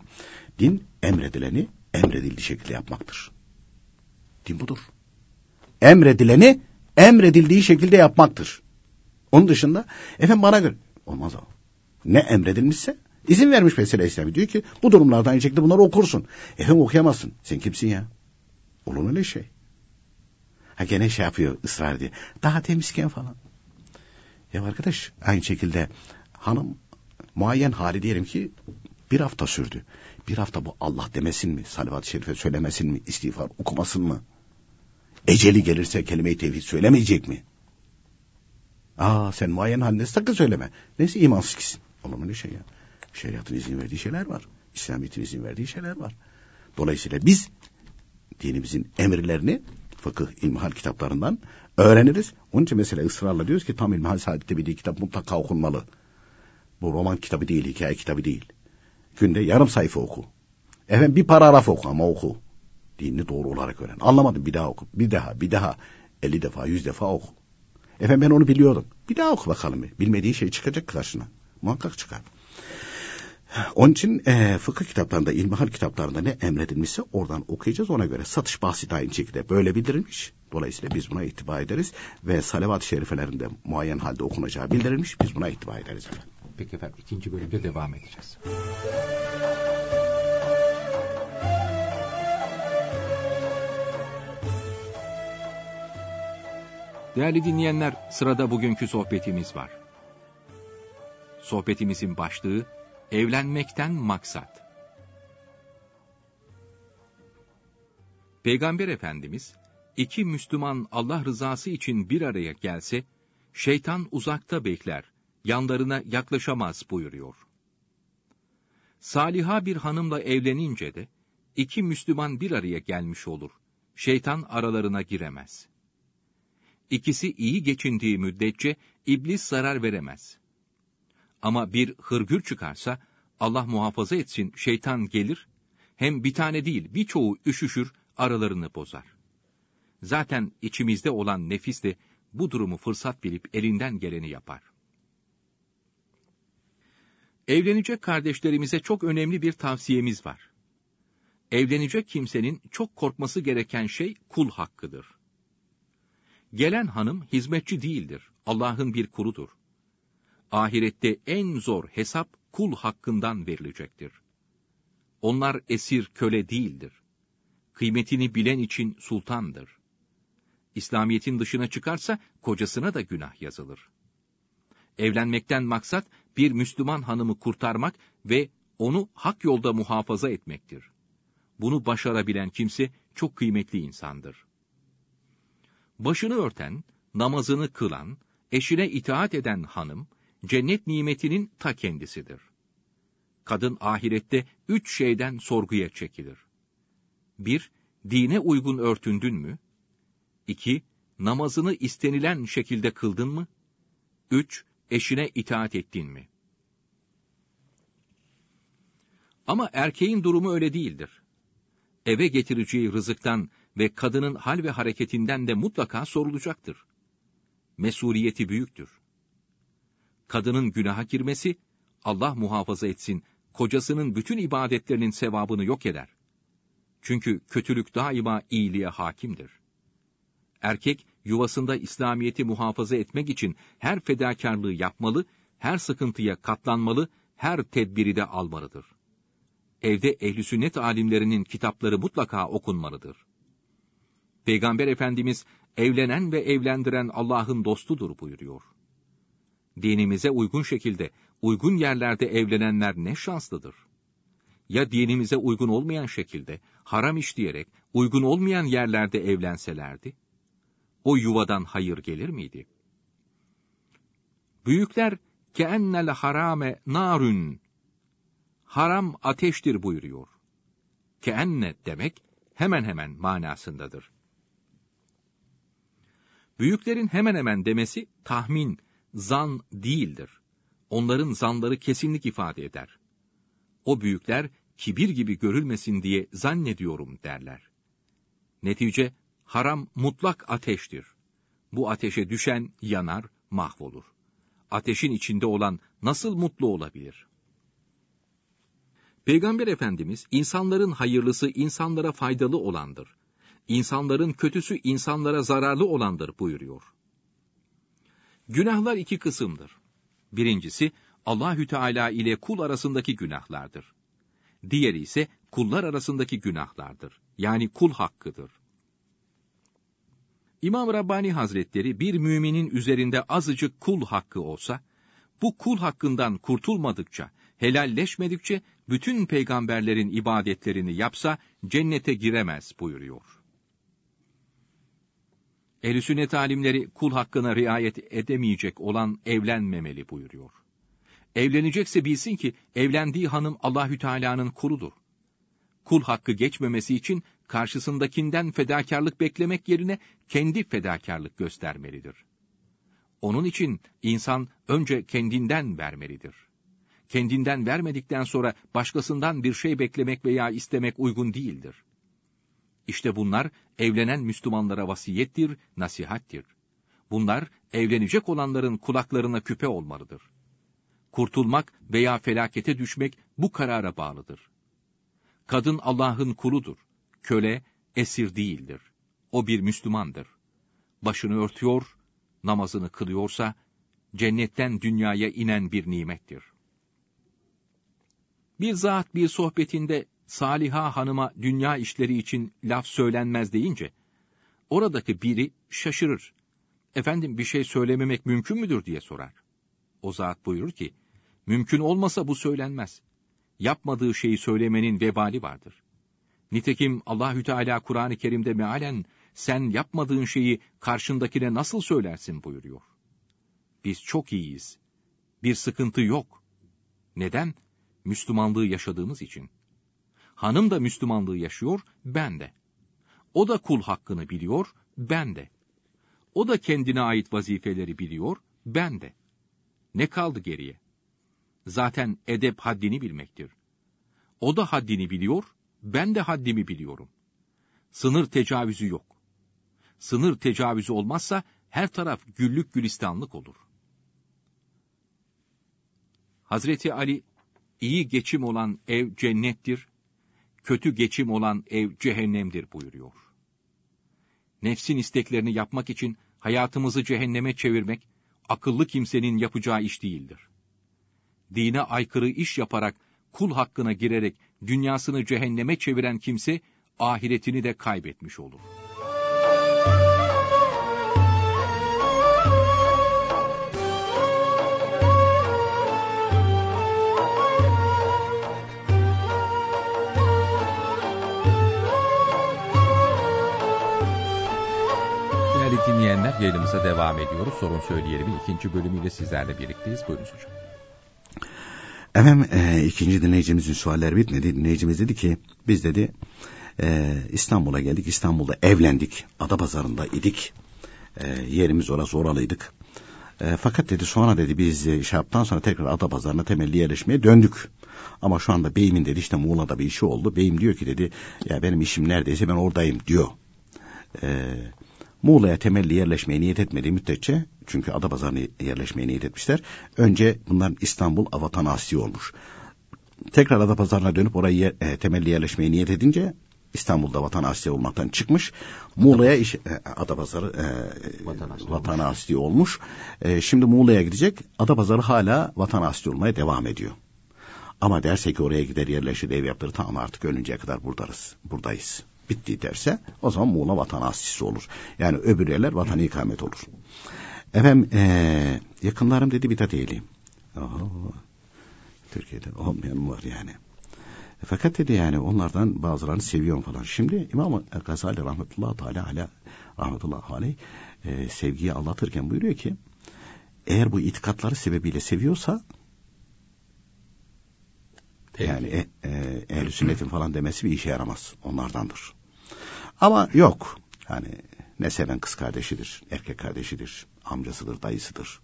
din emredileni emredildiği şekilde yapmaktır. Din budur. Emredileni emredildiği şekilde yapmaktır. Onun dışında efendim bana göre olmaz o. Ne emredilmişse izin vermiş mesela İslam diyor ki bu durumlarda aynı şekilde bunları okursun. Efendim okuyamazsın. Sen kimsin ya? Olur öyle şey. Ha gene şey yapıyor ısrar diye. Daha temizken falan. Ya arkadaş aynı şekilde hanım muayyen hali diyelim ki bir hafta sürdü. Bir hafta bu Allah demesin mi? Salavat-ı şerife söylemesin mi? İstiğfar okumasın mı? Eceli gelirse kelime-i tevhid söylemeyecek mi? Aa sen muayyen halinde sakın söyleme. Neyse imansız kişisin. Olur mu ne şey ya? Şeriatın izin verdiği şeyler var. İslamiyet'in izin verdiği şeyler var. Dolayısıyla biz dinimizin emirlerini fıkıh ilmihal kitaplarından öğreniriz. Onun için mesela ısrarla diyoruz ki tam ilmihal saadette bir kitap mutlaka okunmalı. Bu roman kitabı değil, hikaye kitabı değil. Günde yarım sayfa oku. Efendim bir paragraf oku ama oku. Dinini doğru olarak öğren. Anlamadım bir daha oku. Bir daha, bir daha. 50 defa, 100 defa oku. Efendim ben onu biliyordum. Bir daha oku bakalım. Bilmediği şey çıkacak karşına. Muhakkak çıkar. Onun için e, fıkıh kitaplarında, ilmihal kitaplarında ne emredilmişse oradan okuyacağız. Ona göre satış bahsi de aynı şekilde böyle bildirilmiş. Dolayısıyla biz buna itibar ederiz ve salavat-ı şerifelerinde muayyen halde okunacağı bildirilmiş. Biz buna itibar ederiz efendim. Peki efendim ikinci bölümde devam edeceğiz. Değerli dinleyenler, sırada bugünkü sohbetimiz var. Sohbetimizin başlığı Evlenmekten maksat. Peygamber Efendimiz, iki Müslüman Allah rızası için bir araya gelse, şeytan uzakta bekler, yanlarına yaklaşamaz buyuruyor. Saliha bir hanımla evlenince de, iki Müslüman bir araya gelmiş olur. Şeytan aralarına giremez. İkisi iyi geçindiği müddetçe iblis zarar veremez. Ama bir hırgür çıkarsa, Allah muhafaza etsin şeytan gelir, hem bir tane değil birçoğu üşüşür, aralarını bozar. Zaten içimizde olan nefis de bu durumu fırsat bilip elinden geleni yapar. Evlenecek kardeşlerimize çok önemli bir tavsiyemiz var. Evlenecek kimsenin çok korkması gereken şey kul hakkıdır. Gelen hanım hizmetçi değildir, Allah'ın bir kuludur. Ahirette en zor hesap kul hakkından verilecektir. Onlar esir köle değildir. Kıymetini bilen için sultandır. İslamiyetin dışına çıkarsa kocasına da günah yazılır. Evlenmekten maksat bir Müslüman hanımı kurtarmak ve onu hak yolda muhafaza etmektir. Bunu başarabilen kimse çok kıymetli insandır. Başını örten, namazını kılan, eşine itaat eden hanım, cennet nimetinin ta kendisidir. Kadın ahirette üç şeyden sorguya çekilir. Bir, dine uygun örtündün mü? İki, namazını istenilen şekilde kıldın mı? Üç, eşine itaat ettin mi? Ama erkeğin durumu öyle değildir. Eve getireceği rızıktan ve kadının hal ve hareketinden de mutlaka sorulacaktır. Mesuliyeti büyüktür. Kadının günaha girmesi, Allah muhafaza etsin, kocasının bütün ibadetlerinin sevabını yok eder. Çünkü kötülük daima iyiliğe hakimdir. Erkek, yuvasında İslamiyet'i muhafaza etmek için her fedakarlığı yapmalı, her sıkıntıya katlanmalı, her tedbiri de almalıdır. Evde ehli sünnet alimlerinin kitapları mutlaka okunmalıdır. Peygamber Efendimiz, evlenen ve evlendiren Allah'ın dostudur buyuruyor. Dinimize uygun şekilde, uygun yerlerde evlenenler ne şanslıdır. Ya dinimize uygun olmayan şekilde, haram işleyerek, uygun olmayan yerlerde evlenselerdi? o yuvadan hayır gelir miydi? Büyükler keennel harame narün haram ateştir buyuruyor. Keenne demek hemen hemen manasındadır. Büyüklerin hemen hemen demesi tahmin, zan değildir. Onların zanları kesinlik ifade eder. O büyükler kibir gibi görülmesin diye zannediyorum derler. Netice Haram mutlak ateştir. Bu ateşe düşen yanar, mahvolur. Ateşin içinde olan nasıl mutlu olabilir? Peygamber Efendimiz, insanların hayırlısı insanlara faydalı olandır. İnsanların kötüsü insanlara zararlı olandır buyuruyor. Günahlar iki kısımdır. Birincisi, Allahü Teala ile kul arasındaki günahlardır. Diğeri ise kullar arasındaki günahlardır. Yani kul hakkıdır. İmam Rabbani Hazretleri bir müminin üzerinde azıcık kul hakkı olsa, bu kul hakkından kurtulmadıkça, helalleşmedikçe bütün peygamberlerin ibadetlerini yapsa cennete giremez buyuruyor. Ehl-i sünnet alimleri kul hakkına riayet edemeyecek olan evlenmemeli buyuruyor. Evlenecekse bilsin ki evlendiği hanım Allahü Teala'nın kuludur kul hakkı geçmemesi için karşısındakinden fedakarlık beklemek yerine kendi fedakarlık göstermelidir. Onun için insan önce kendinden vermelidir. Kendinden vermedikten sonra başkasından bir şey beklemek veya istemek uygun değildir. İşte bunlar evlenen Müslümanlara vasiyettir, nasihattir. Bunlar evlenecek olanların kulaklarına küpe olmalıdır. Kurtulmak veya felakete düşmek bu karara bağlıdır. Kadın Allah'ın kuludur. Köle, esir değildir. O bir Müslümandır. Başını örtüyor, namazını kılıyorsa, cennetten dünyaya inen bir nimettir. Bir zat bir sohbetinde Saliha hanıma dünya işleri için laf söylenmez deyince, oradaki biri şaşırır. Efendim bir şey söylememek mümkün müdür diye sorar. O zat buyurur ki, Mümkün olmasa bu söylenmez. Yapmadığı şeyi söylemenin vebali vardır. Nitekim Allahü Teala Kur'an-ı Kerim'de mealen sen yapmadığın şeyi karşındakine nasıl söylersin buyuruyor. Biz çok iyiyiz. Bir sıkıntı yok. Neden? Müslümanlığı yaşadığımız için. Hanım da Müslümanlığı yaşıyor, ben de. O da kul hakkını biliyor, ben de. O da kendine ait vazifeleri biliyor, ben de. Ne kaldı geriye? Zaten edep haddini bilmektir. O da haddini biliyor, ben de haddimi biliyorum. Sınır tecavüzü yok. Sınır tecavüzü olmazsa her taraf güllük gülistanlık olur. Hazreti Ali, iyi geçim olan ev cennettir, kötü geçim olan ev cehennemdir buyuruyor. Nefsin isteklerini yapmak için hayatımızı cehenneme çevirmek, akıllı kimsenin yapacağı iş değildir. Dine aykırı iş yaparak, kul hakkına girerek dünyasını cehenneme çeviren kimse, ahiretini de kaybetmiş olur. Dinleyenler yayınımıza devam ediyoruz. Sorun Söyleyelim'in ikinci bölümüyle sizlerle birlikteyiz. Buyurunuz hocam. Efendim e, ikinci dinleyicimizin sualleri bitmedi. Dinleyicimiz dedi ki biz dedi e, İstanbul'a geldik. İstanbul'da evlendik. Adapazarı'nda idik. E, yerimiz orası oralıydık. E, fakat dedi sonra dedi biz e, şey yaptıktan sonra tekrar Adapazarı'na temelli yerleşmeye döndük. Ama şu anda beyimin dedi işte Muğla'da bir işi oldu. Beyim diyor ki dedi ya benim işim neredeyse ben oradayım diyor. Eee Muğla'ya temelli yerleşmeye niyet etmediği müddetçe çünkü Adapazarı'na yerleşmeye niyet etmişler. Önce bunların İstanbul Avatan Asya olmuş. Tekrar Adapazarı'na dönüp orayı e, temelli yerleşmeye niyet edince İstanbul'da Vatan Asya olmaktan çıkmış. Muğla'ya iş, e, Adapazarı e, Vatan, Asya, Vatan olmuş. E, şimdi Muğla'ya gidecek. Adapazarı hala Vatan Asya olmaya devam ediyor. Ama derse ki oraya gider yerleşir ev yaptırır tamam artık ölünceye kadar buradayız. Buradayız bitti derse o zaman Muğla vatan asisi olur. Yani öbür yerler vatan ikamet olur. Efendim ee, yakınlarım dedi bidat eğileyim. Oho, Türkiye'de olmayan var yani. E, fakat dedi yani onlardan bazılarını seviyorum falan. Şimdi İmam Gazali rahmetullahi teala ala rahmetullahi aleyh sevgiyi anlatırken buyuruyor ki eğer bu itikatları sebebiyle seviyorsa yani e, e, ehl sünnetin falan demesi bir işe yaramaz. Onlardandır. Ama yok. Yani ne seven kız kardeşidir, erkek kardeşidir, amcasıdır, dayısıdır.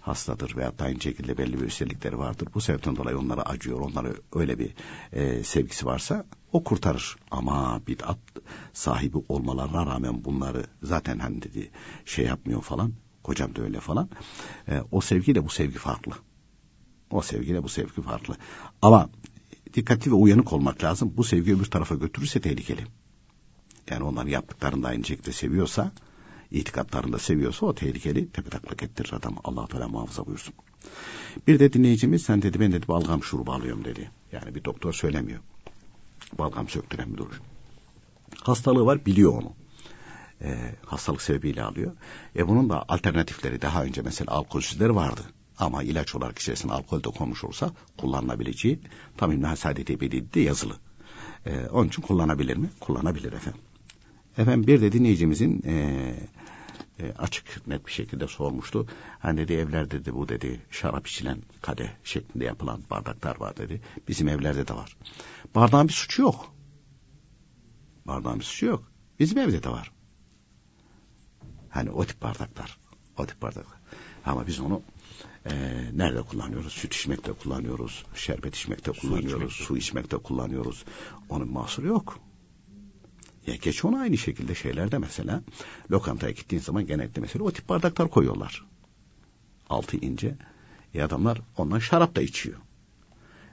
Hastadır veya da aynı şekilde belli bir özellikleri vardır. Bu sebepten dolayı onlara acıyor, onlara öyle bir e, sevgisi varsa o kurtarır. Ama bid'at sahibi olmalarına rağmen bunları zaten hani dedi şey yapmıyor falan. Kocam da öyle falan. E, o sevgiyle bu sevgi farklı. O sevgiyle bu sevgi farklı. Ama dikkatli ve uyanık olmak lazım. Bu sevgi öbür tarafa götürürse tehlikeli. Yani onların yaptıklarını da aynı şekilde seviyorsa, itikatlarını da seviyorsa o tehlikeli tepetaklak ettirir adam. Allah Teala muhafaza buyursun. Bir de dinleyicimiz sen dedi ben dedi balgam şurubu alıyorum dedi. Yani bir doktor söylemiyor. Balgam söktüren bir duruş. Hastalığı var biliyor onu. Ee, hastalık sebebiyle alıyor. E bunun da alternatifleri daha önce mesela alkolsüzleri vardı. Ama ilaç olarak içerisinde alkol de konmuş olsa kullanılabileceği tam İbn-i Saadet de yazılı. Ee, onun için kullanabilir mi? Kullanabilir efendim. Efendim bir de dinleyicimizin e, e, açık net bir şekilde sormuştu. Hani dedi evlerde dedi bu dedi şarap içilen kadeh şeklinde yapılan bardaklar var dedi. Bizim evlerde de var. Bardağın bir suçu yok. Bardağın bir suçu yok. Bizim evde de var. Hani o tip bardaklar. O tip bardaklar. Ama biz onu e, nerede kullanıyoruz? Süt içmekte kullanıyoruz, şerbet içmekte kullanıyoruz, su, su içmekte kullanıyoruz. Onun mahsuru yok. Ya geç onu aynı şekilde şeylerde mesela lokantaya gittiğin zaman genellikle mesela o tip bardaklar koyuyorlar. Altı ince. E adamlar ondan şarap da içiyor.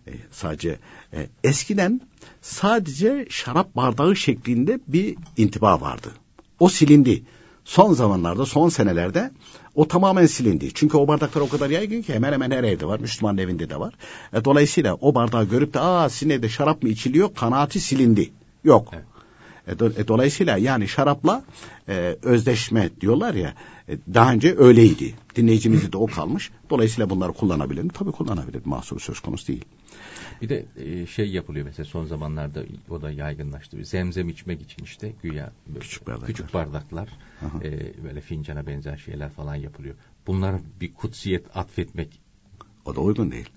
E, sadece e, eskiden sadece şarap bardağı şeklinde bir intiba vardı. O silindi. Son zamanlarda, son senelerde o tamamen silindi. Çünkü o bardaklar o kadar yaygın ki hemen hemen her evde var. Müslüman evinde de var. E, dolayısıyla o bardağı görüp de aa sizin evde şarap mı içiliyor kanaati silindi. Yok. Evet. E, do, e, dolayısıyla yani şarapla e, özdeşme diyorlar ya e, daha önce öyleydi. Dinleyicimizde de o kalmış. Dolayısıyla bunları kullanabilir mi? Tabii kullanabilir. Mahsuru söz konusu değil. Bir de e, şey yapılıyor mesela son zamanlarda o da yaygınlaştı. Zemzem içmek için işte güya küçük bardaklar, küçük bardaklar e, böyle fincana benzer şeyler falan yapılıyor. Bunlara bir kutsiyet atfetmek. O da uygun değil.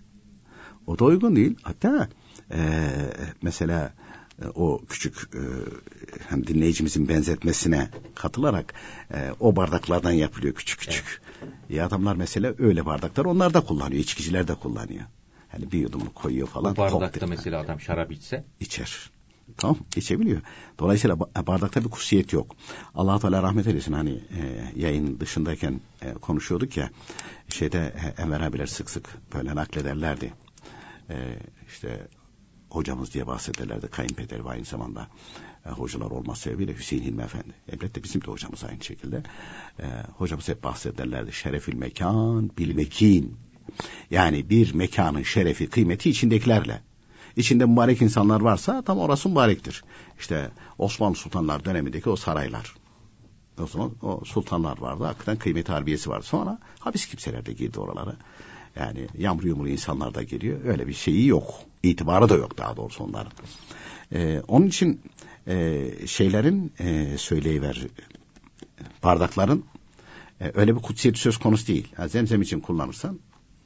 O da uygun değil. Hatta e, mesela e, o küçük e, hem dinleyicimizin benzetmesine katılarak e, o bardaklardan yapılıyor küçük küçük. Evet. Ya adamlar mesela öyle bardaklar onlar da kullanıyor. içkiciler de kullanıyor. Hani bir yudumluk koyuyor falan. Bu bardakta koktu. mesela adam şarap içse? İçer. Tamam içebiliyor. Dolayısıyla bardakta bir kusiyet yok. allah Teala rahmet eylesin hani e, yayın dışındayken e, konuşuyorduk ya şeyde e, Enver abiler sık sık böyle naklederlerdi. E, işte hocamız diye bahsederlerdi kayınpeder ve aynı zamanda e, hocalar olması sebebiyle Hüseyin Hilmi Efendi. Elbette bizim de hocamız aynı şekilde. E, hocamız hep bahsederlerdi. Şerefül mekan bil mekin. Yani bir mekanın şerefi, kıymeti içindekilerle. İçinde mübarek insanlar varsa tam orası mübarektir. İşte Osmanlı Sultanlar dönemindeki o saraylar. O zaman o sultanlar vardı. Hakikaten kıymeti harbiyesi vardı. Sonra hapis kimseler de girdi oralara. Yani yamru yumru insanlar da geliyor. Öyle bir şeyi yok. İtibarı da yok daha doğrusu onların. Ee, onun için e, şeylerin e, söyleyiver bardakların e, öyle bir kutsiyeti söz konusu değil. Yani zemzem için kullanırsan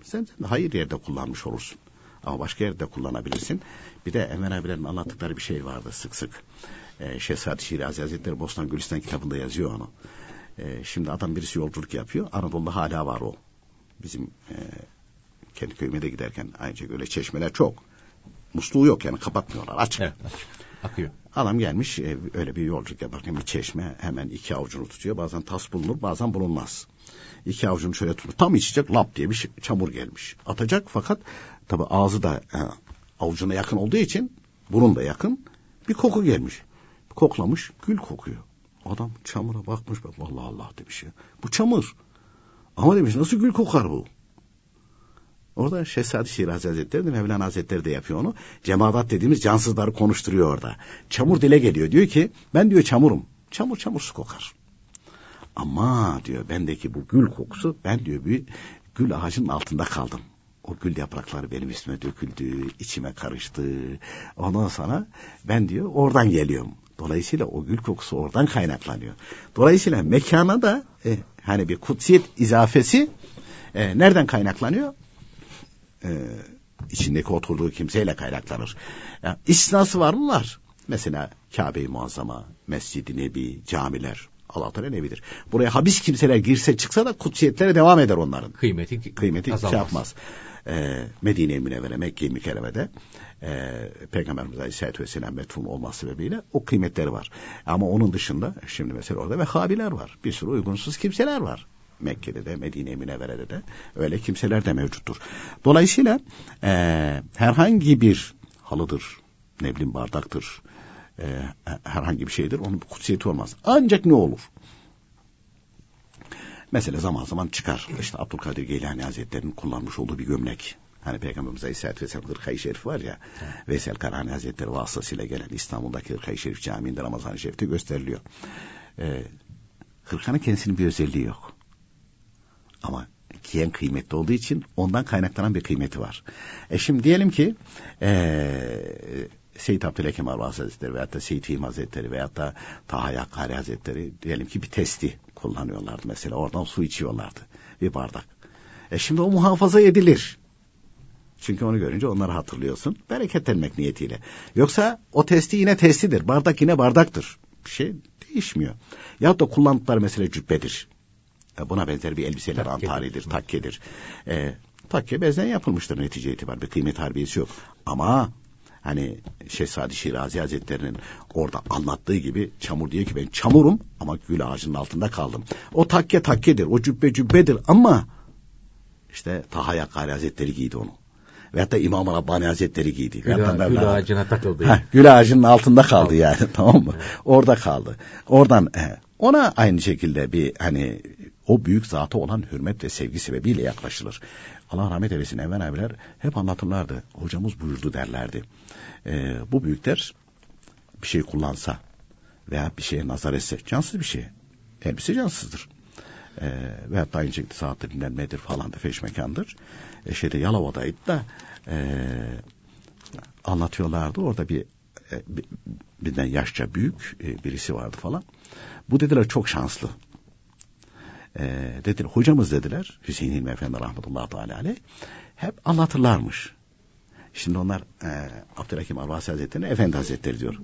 sen, hayır yerde kullanmış olursun. Ama başka yerde kullanabilirsin. Bir de Enver abilerin anlattıkları bir şey vardı sık sık. Ee, Şehzade Şirazi Hazretleri Bostan Gülistan kitabında yazıyor onu. Ee, şimdi adam birisi yolculuk yapıyor. Anadolu'da hala var o. Bizim e, kendi köyüme de giderken şekilde öyle çeşmeler çok. Musluğu yok yani kapatmıyorlar açık. Evet, açık. Akıyor. Adam gelmiş e, öyle bir yolculuk yaparken bir çeşme hemen iki avucunu tutuyor. Bazen tas bulunur bazen bulunmaz. İki avucunu şöyle tutup tam içecek lap diye bir şey, çamur gelmiş. Atacak fakat tabi ağzı da e, avucuna yakın olduğu için burun da yakın bir koku gelmiş. Koklamış gül kokuyor. Adam çamura bakmış bak Allah Allah demiş ya. Bu çamur. Ama demiş nasıl gül kokar bu? Orada Şehzade Şirazi Hazretleri de Mevlana Hazretleri de yapıyor onu. Cemaat dediğimiz cansızları konuşturuyor orada. Çamur dile geliyor. Diyor ki ben diyor çamurum. Çamur çamur su kokar. Ama diyor bendeki bu gül kokusu ben diyor bir gül ağacının altında kaldım. O gül yaprakları benim üstüme döküldü, içime karıştı. Ondan sonra ben diyor oradan geliyorum. Dolayısıyla o gül kokusu oradan kaynaklanıyor. Dolayısıyla mekana da e, hani bir kutsiyet izafesi e, nereden kaynaklanıyor? E, içindeki oturduğu kimseyle kaynaklanır. Yani istisnası var mı? Var. Mesela Kabe-i Muazzama, Mescid-i Nebi, camiler Allah Teala ne bilir. Buraya habis kimseler girse çıksa da kutsiyetlere devam eder onların. Kıymeti, Kıymeti azalmaz. şey yapmaz. Ee, Medine-i Münevvere, Mekke-i Mükerreme'de e, Peygamberimiz Aleyhisselatü Vesselam metfun olması sebebiyle o kıymetleri var. Ama onun dışında şimdi mesela orada Vehhabiler var. Bir sürü uygunsuz kimseler var. Mekke'de de Medine-i Münevvere'de de öyle kimseler de mevcuttur. Dolayısıyla e, herhangi bir halıdır, ne bileyim bardaktır, e, herhangi bir şeydir. Onun bir kutsiyeti olmaz. Ancak ne olur? Mesela zaman zaman çıkar. İşte Abdülkadir Geylani Hazretleri'nin kullanmış olduğu bir gömlek. Hani Peygamberimiz Aleyhisselatü Vesselam Hırkayı Şerif var ya. Evet. Veysel Karani Hazretleri vasıtasıyla gelen İstanbul'daki Hırkayı Şerif Camii'nde Ramazan-ı Şerif'te gösteriliyor. Ee, hırkanın kendisinin bir özelliği yok. Ama giyen kıymetli olduğu için ondan kaynaklanan bir kıymeti var. E şimdi diyelim ki ee, Seyit Abdülhakim Arvaz Hazretleri veyahut da Seyit İyim Hazretleri veyahut da Taha Yakkari Hazretleri diyelim ki bir testi kullanıyorlardı mesela. Oradan su içiyorlardı. Bir bardak. E şimdi o muhafaza edilir. Çünkü onu görünce onları hatırlıyorsun. Bereketlenmek niyetiyle. Yoksa o testi yine testidir. Bardak yine bardaktır. Bir şey değişmiyor. Yahut da kullandıkları mesela cübbedir. E buna benzer bir elbiseler takkedir. antaridir, takkedir. E, takke bezden yapılmıştır netice itibar. Bir kıymet harbiyesi yok. Ama hani Şehzade Şirazi Hazretleri'nin orada anlattığı gibi çamur diyor ki ben çamurum ama gül ağacının altında kaldım. O takke takkedir, o cübbe cübbedir ama işte Taha Yakkari Hazretleri giydi onu. Veyahut da İmam Rabbani Hazretleri giydi. Gül, ağa, gül ağacına takıldı. Heh, gül ağacının altında kaldı yani tamam mı? Orada kaldı. Oradan he, ona aynı şekilde bir hani o büyük zata olan hürmet ve sevgi sebebiyle yaklaşılır. Allah rahmet eylesin Enver abiler hep anlatırlardı. Hocamız buyurdu derlerdi. Ee, bu büyükler bir şey kullansa veya bir şeye nazar etse cansız bir şey. Elbise cansızdır. E, veyahut da aynı şekilde saattir dinlenmedir falan da feşmekandır. E, şeyde Yalova'daydı da e, anlatıyorlardı. Orada bir e, birden yaşça büyük e, birisi vardı falan. Bu dediler çok şanslı. E, dediler hocamız dediler Hüseyin İlmi Efendi rahmetullahi teala aleyh hep anlatırlarmış. Şimdi onlar e, Abdülhakim Arvasi Hazretleri'ne Efendi Hazretleri diyor.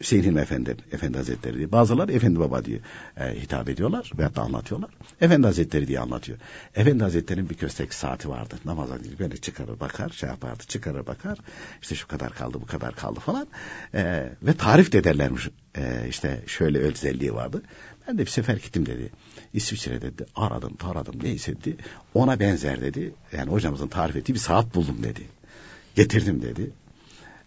Hüseyin Efendi, Efendi Hazretleri diye. Bazıları Efendi Baba diye e, hitap ediyorlar veyahut da anlatıyorlar. Efendi Hazretleri diye anlatıyor. Efendi Hazretleri'nin bir köstek saati vardı. Namaza değil böyle çıkarır bakar şey yapardı çıkarır bakar. İşte şu kadar kaldı bu kadar kaldı falan. E, ve tarif de ederlermiş. E, işte şöyle özelliği vardı. Ben de bir sefer gittim dedi. İsviçre dedi. Aradım taradım neyse dedi. Ona benzer dedi. Yani hocamızın tarif ettiği bir saat buldum dedi. Getirdim dedi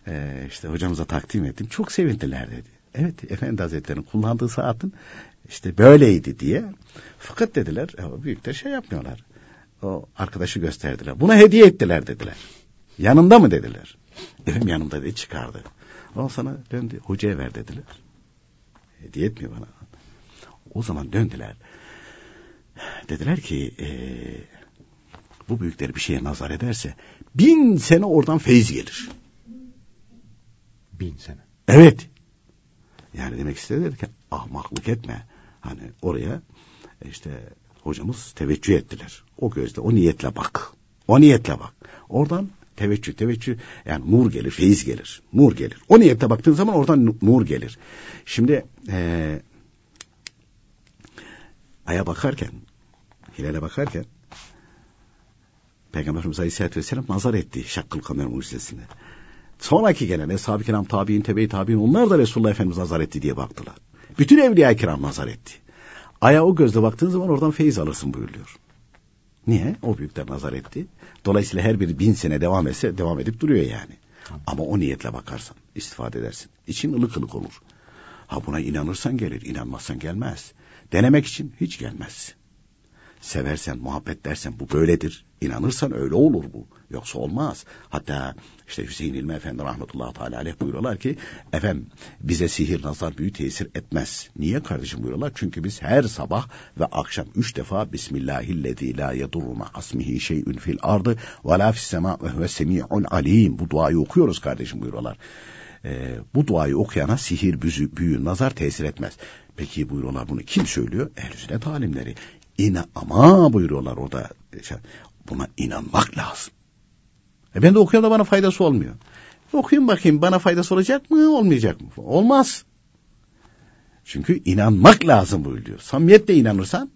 e, işte hocamıza takdim ettim. Çok sevindiler dedi. Evet Efendi Hazretleri'nin kullandığı saatin işte böyleydi diye. Fakat dediler e, büyükler şey yapmıyorlar. O arkadaşı gösterdiler. Buna hediye ettiler dediler. Yanında mı dediler. Efendim yanımda dedi çıkardı. O sana döndü hocaya ver dediler. Hediye etmiyor bana. O zaman döndüler. Dediler ki e, bu büyükler bir şeye nazar ederse bin sene oradan feyiz gelir bin sene. Evet. Yani demek istediler ki ahmaklık etme. Hani oraya e, işte hocamız teveccüh ettiler. O gözle, o niyetle bak. O niyetle bak. Oradan teveccüh, teveccüh yani nur gelir, feyiz gelir. Nur gelir. O niyetle baktığın zaman oradan nur gelir. Şimdi ee, aya bakarken, hilale bakarken Peygamberimiz Aleyhisselatü Vesselam nazar etti Şakkıl Kamer mucizesine. Sonraki gelen Eshab-ı Kiram tabi'in, tebe-i tabi'in onlar da Resulullah Efendimiz nazar etti diye baktılar. Bütün evliya kiram nazar etti. Aya o gözle baktığın zaman oradan feyiz alırsın buyuruyor. Niye? O büyükler nazar etti. Dolayısıyla her biri bin sene devam etse devam edip duruyor yani. Ama o niyetle bakarsan istifade edersin. İçin ılık ılık olur. Ha buna inanırsan gelir, inanmazsan gelmez. Denemek için hiç gelmez. Seversen, muhabbet dersen bu böyledir. İnanırsan öyle olur bu. Yoksa olmaz. Hatta işte Hüseyin İlmi Efendi rahmetullahi teala aleyh buyuruyorlar ki efendim bize sihir nazar büyü tesir etmez. Niye kardeşim buyuruyorlar? Çünkü biz her sabah ve akşam üç defa Bismillahillezî la yedurma asmihi şey'ün fil ardı ve la fis sema ve huve semi'un alim. Bu duayı okuyoruz kardeşim buyuruyorlar. Ee, bu duayı okuyana sihir, büzü, büyü, nazar tesir etmez. Peki buyuruyorlar bunu kim söylüyor? Ehl-i sünnet alimleri. İna ama buyuruyorlar orada. Buna inanmak lazım. E ben de okuyorum da bana faydası olmuyor. E okuyayım bakayım bana faydası olacak mı olmayacak mı? Olmaz. Çünkü inanmak lazım buyuruyor. Samimiyetle inanırsan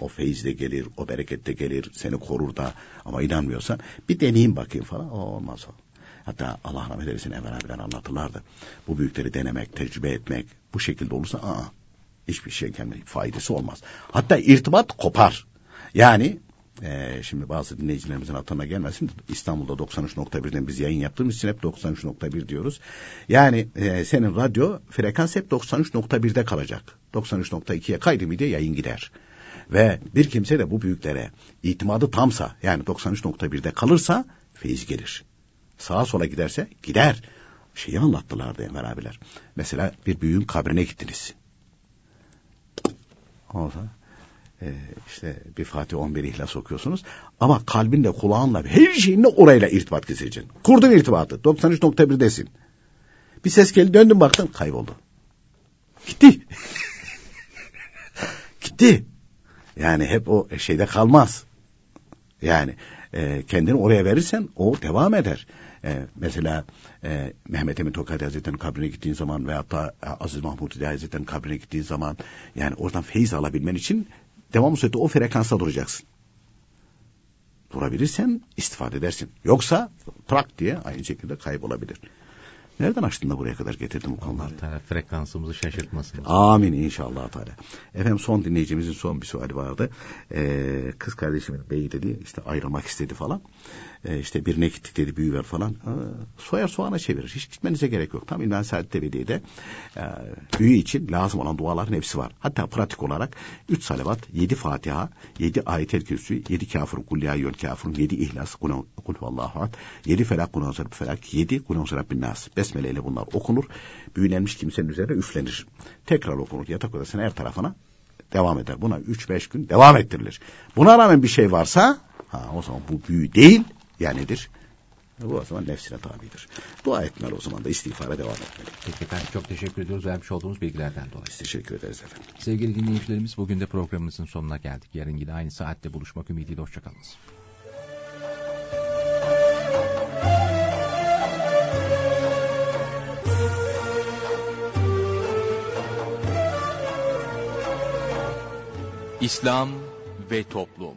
o feyiz de gelir, o bereket de gelir, seni korur da. Ama inanmıyorsan bir deneyeyim bakayım falan. O olmaz o. Hatta Allah rahmet eylesin Enver abiler anlatırlardı. Bu büyükleri denemek, tecrübe etmek bu şekilde olursa aa, hiçbir şey kendi faydası olmaz. Hatta irtibat kopar. Yani ee, şimdi bazı dinleyicilerimizin hatırına gelmesin. İstanbul'da 93.1'den biz yayın yaptığımız için hep 93.1 diyoruz. Yani e, senin radyo frekans hep 93.1'de kalacak. 93.2'ye kaydı mıydı yayın gider. Ve bir kimse de bu büyüklere itimadı tamsa yani 93.1'de kalırsa feyiz gelir. Sağa sola giderse gider. Şeyi anlattılardı Enver abiler. Mesela bir büyüğün kabrine gittiniz. Olsa e, işte bir Fatih 11 ihlas okuyorsunuz. Ama kalbinle, kulağınla, her şeyinle orayla irtibat keseceksin. Kurdun irtibatı. 93.1'desin. Bir ses geldi döndüm baktın kayboldu. Gitti. Gitti. Yani hep o şeyde kalmaz. Yani e, kendini oraya verirsen o devam eder. E, mesela e, Mehmet Emin Tokadi Hazretleri'nin kabrine gittiğin zaman veyahut da Aziz Mahmud İlahi Hazretleri'nin kabrine gittiğin zaman yani oradan feyiz alabilmen için devamlı sürekli o frekansta duracaksın. Durabilirsen istifade edersin. Yoksa trak diye aynı şekilde kaybolabilir. Nereden açtın da buraya kadar getirdin bu konuları? Teala frekansımızı şaşırtmasın. Amin inşallah Teala. Efendim son dinleyicimizin son bir suali vardı. Ee, kız kardeşimin beyi dedi işte ayrılmak istedi falan. E, işte birine gittik dedi büyü ver falan. E, soyar soğana çevirir. Hiç gitmenize gerek yok. Tam İlmen Saadet Ebedi'de e, büyü için lazım olan duaların hepsi var. Hatta pratik olarak 3 salavat, 7 Fatiha, 7 ayet-el kürsü, 7 kafir kullâ kafirun, 7 ihlas, kul huvallahu ahad, 7 felak, kul felak, 7 kul bin nas. Besmele ile bunlar okunur. Büyülenmiş kimsenin üzerine üflenir. Tekrar okunur. Yatak odasının her tarafına devam eder. Buna 3-5 gün devam ettirilir. Buna rağmen bir şey varsa ha, o zaman bu büyü değil ya nedir? Bu o zaman nefsine tabidir. Dua etmeli o zaman da istiğfara devam etmeli. Peki efendim çok teşekkür ediyoruz vermiş olduğunuz bilgilerden dolayı. Biz teşekkür ederiz efendim. Sevgili dinleyicilerimiz bugün de programımızın sonuna geldik. Yarın yine aynı saatte buluşmak ümidiyle hoşçakalınız. İslam ve Toplum